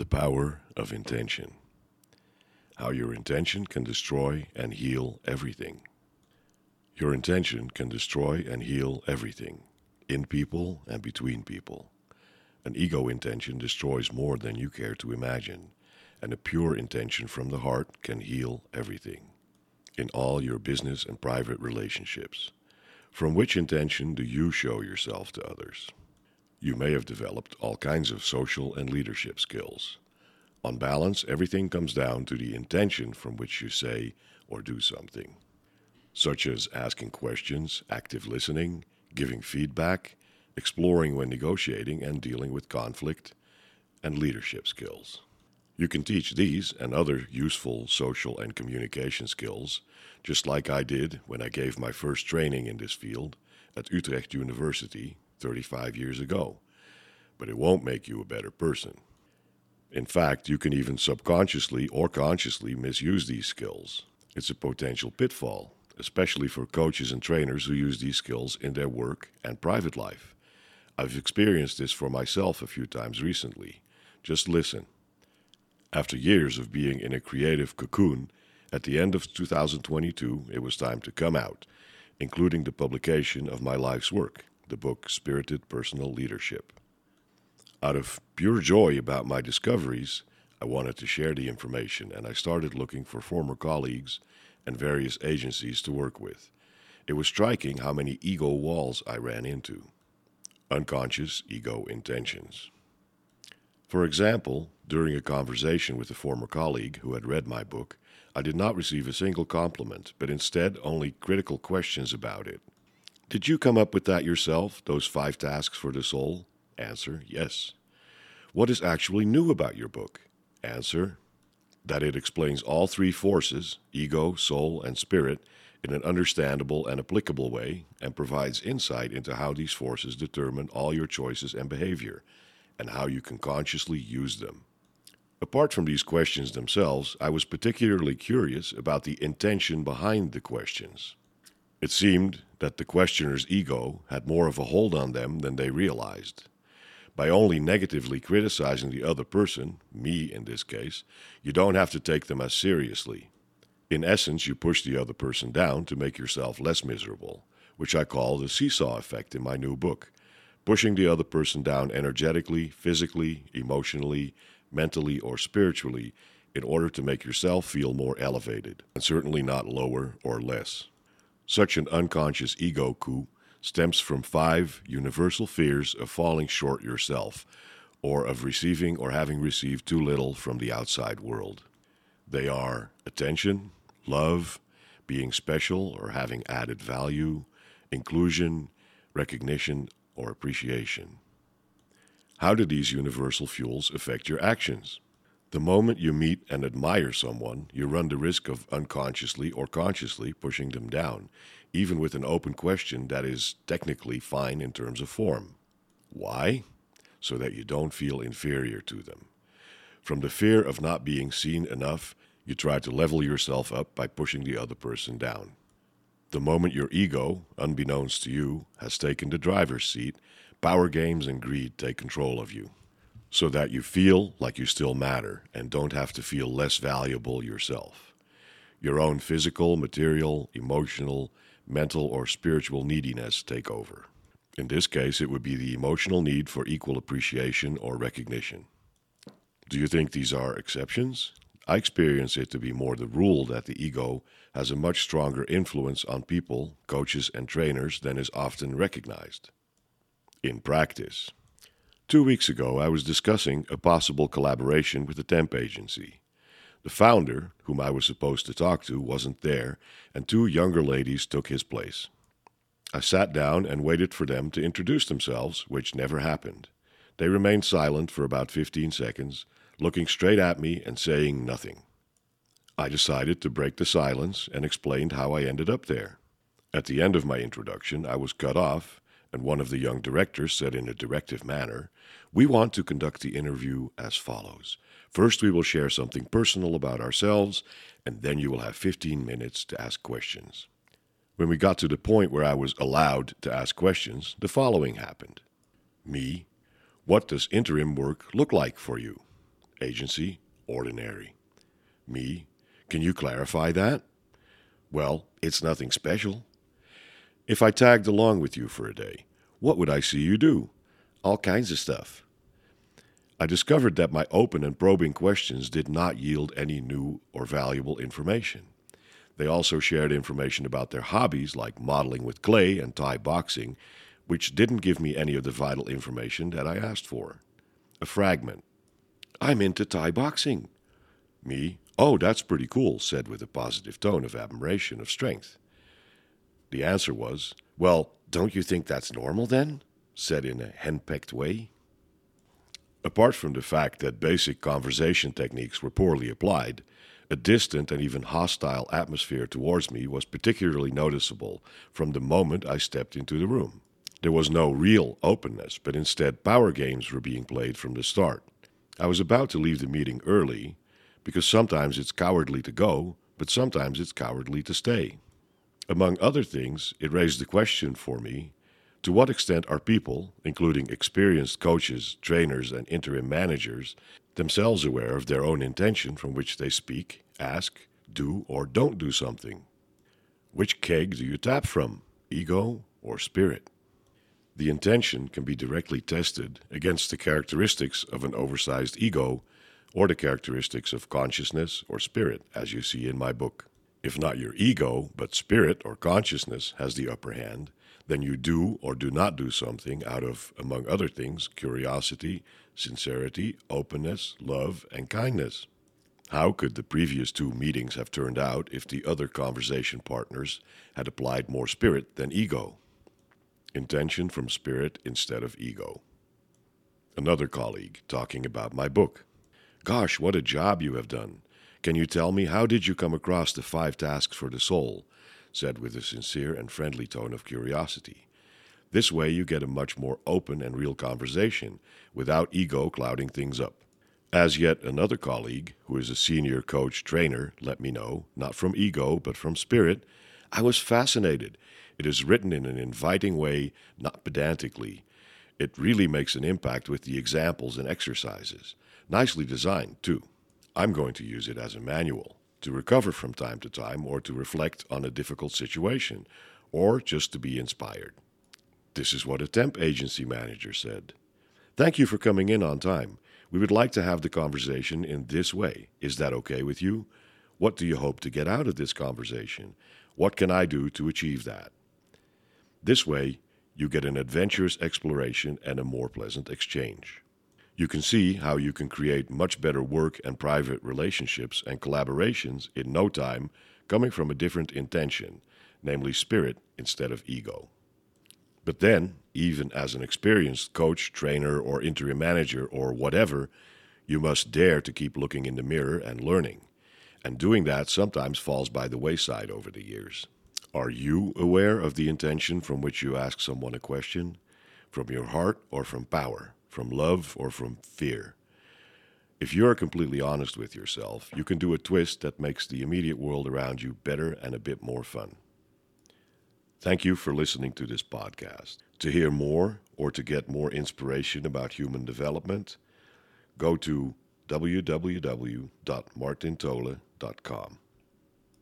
The power of intention. How your intention can destroy and heal everything. Your intention can destroy and heal everything, in people and between people. An ego intention destroys more than you care to imagine, and a pure intention from the heart can heal everything, in all your business and private relationships. From which intention do you show yourself to others? You may have developed all kinds of social and leadership skills. On balance, everything comes down to the intention from which you say or do something, such as asking questions, active listening, giving feedback, exploring when negotiating and dealing with conflict, and leadership skills. You can teach these and other useful social and communication skills, just like I did when I gave my first training in this field at Utrecht University 35 years ago, but it won't make you a better person. In fact, you can even subconsciously or consciously misuse these skills. It's a potential pitfall, especially for coaches and trainers who use these skills in their work and private life. I've experienced this for myself a few times recently. Just listen. After years of being in a creative cocoon, at the end of 2022, it was time to come out, including the publication of my life's work the book Spirited Personal Leadership. Out of pure joy about my discoveries, I wanted to share the information and I started looking for former colleagues and various agencies to work with. It was striking how many ego walls I ran into. Unconscious ego intentions. For example, during a conversation with a former colleague who had read my book, I did not receive a single compliment, but instead only critical questions about it. Did you come up with that yourself, those five tasks for the soul? Answer, yes. What is actually new about your book? Answer, that it explains all three forces, ego, soul, and spirit, in an understandable and applicable way, and provides insight into how these forces determine all your choices and behavior, and how you can consciously use them. Apart from these questions themselves, I was particularly curious about the intention behind the questions. It seemed that the questioner's ego had more of a hold on them than they realized. By only negatively criticizing the other person, me in this case, you don't have to take them as seriously. In essence, you push the other person down to make yourself less miserable, which I call the seesaw effect in my new book. Pushing the other person down energetically, physically, emotionally, mentally, or spiritually in order to make yourself feel more elevated, and certainly not lower or less. Such an unconscious ego coup stems from five universal fears of falling short yourself, or of receiving or having received too little from the outside world. They are attention, love, being special or having added value, inclusion, recognition, or appreciation. How do these universal fuels affect your actions? The moment you meet and admire someone, you run the risk of unconsciously or consciously pushing them down, even with an open question that is technically fine in terms of form. Why? So that you don't feel inferior to them. From the fear of not being seen enough, you try to level yourself up by pushing the other person down. The moment your ego, unbeknownst to you, has taken the driver's seat, power games and greed take control of you so that you feel like you still matter and don't have to feel less valuable yourself. Your own physical, material, emotional, mental, or spiritual neediness take over. In this case, it would be the emotional need for equal appreciation or recognition. Do you think these are exceptions? I experience it to be more the rule that the ego has a much stronger influence on people, coaches, and trainers than is often recognized. In practice, Two weeks ago, I was discussing a possible collaboration with a temp agency. The founder, whom I was supposed to talk to, wasn't there, and two younger ladies took his place. I sat down and waited for them to introduce themselves, which never happened. They remained silent for about 15 seconds, looking straight at me and saying nothing. I decided to break the silence and explained how I ended up there. At the end of my introduction, I was cut off, and one of the young directors said in a directive manner, we want to conduct the interview as follows. First, we will share something personal about ourselves, and then you will have 15 minutes to ask questions. When we got to the point where I was allowed to ask questions, the following happened Me, what does interim work look like for you? Agency, ordinary. Me, can you clarify that? Well, it's nothing special. If I tagged along with you for a day, what would I see you do? All kinds of stuff. I discovered that my open and probing questions did not yield any new or valuable information. They also shared information about their hobbies, like modeling with clay and Thai boxing, which didn't give me any of the vital information that I asked for. A fragment. I'm into Thai boxing. Me, oh, that's pretty cool, said with a positive tone of admiration of strength. The answer was, well, don't you think that's normal then? said in a henpecked way. Apart from the fact that basic conversation techniques were poorly applied, a distant and even hostile atmosphere towards me was particularly noticeable from the moment I stepped into the room. There was no real openness, but instead power games were being played from the start. I was about to leave the meeting early, because sometimes it's cowardly to go, but sometimes it's cowardly to stay. Among other things, it raised the question for me to what extent are people, including experienced coaches, trainers, and interim managers, themselves aware of their own intention from which they speak, ask, do, or don't do something? Which keg do you tap from, ego or spirit? The intention can be directly tested against the characteristics of an oversized ego or the characteristics of consciousness or spirit, as you see in my book. If not your ego, but spirit or consciousness has the upper hand, then you do or do not do something out of, among other things, curiosity, sincerity, openness, love, and kindness. How could the previous two meetings have turned out if the other conversation partners had applied more spirit than ego? Intention from spirit instead of ego. Another colleague talking about my book. Gosh, what a job you have done. Can you tell me how did you come across the five tasks for the soul? said with a sincere and friendly tone of curiosity. This way you get a much more open and real conversation, without ego clouding things up. As yet another colleague, who is a senior coach trainer, let me know, not from ego, but from spirit, I was fascinated. It is written in an inviting way, not pedantically. It really makes an impact with the examples and exercises. Nicely designed, too. I'm going to use it as a manual to recover from time to time, or to reflect on a difficult situation, or just to be inspired. This is what a temp agency manager said. Thank you for coming in on time. We would like to have the conversation in this way. Is that okay with you? What do you hope to get out of this conversation? What can I do to achieve that? This way, you get an adventurous exploration and a more pleasant exchange. You can see how you can create much better work and private relationships and collaborations in no time coming from a different intention, namely spirit instead of ego. But then, even as an experienced coach, trainer, or interim manager, or whatever, you must dare to keep looking in the mirror and learning. And doing that sometimes falls by the wayside over the years. Are you aware of the intention from which you ask someone a question? From your heart or from power? From love or from fear. If you're completely honest with yourself, you can do a twist that makes the immediate world around you better and a bit more fun. Thank you for listening to this podcast. To hear more or to get more inspiration about human development, go to www.martintole.com.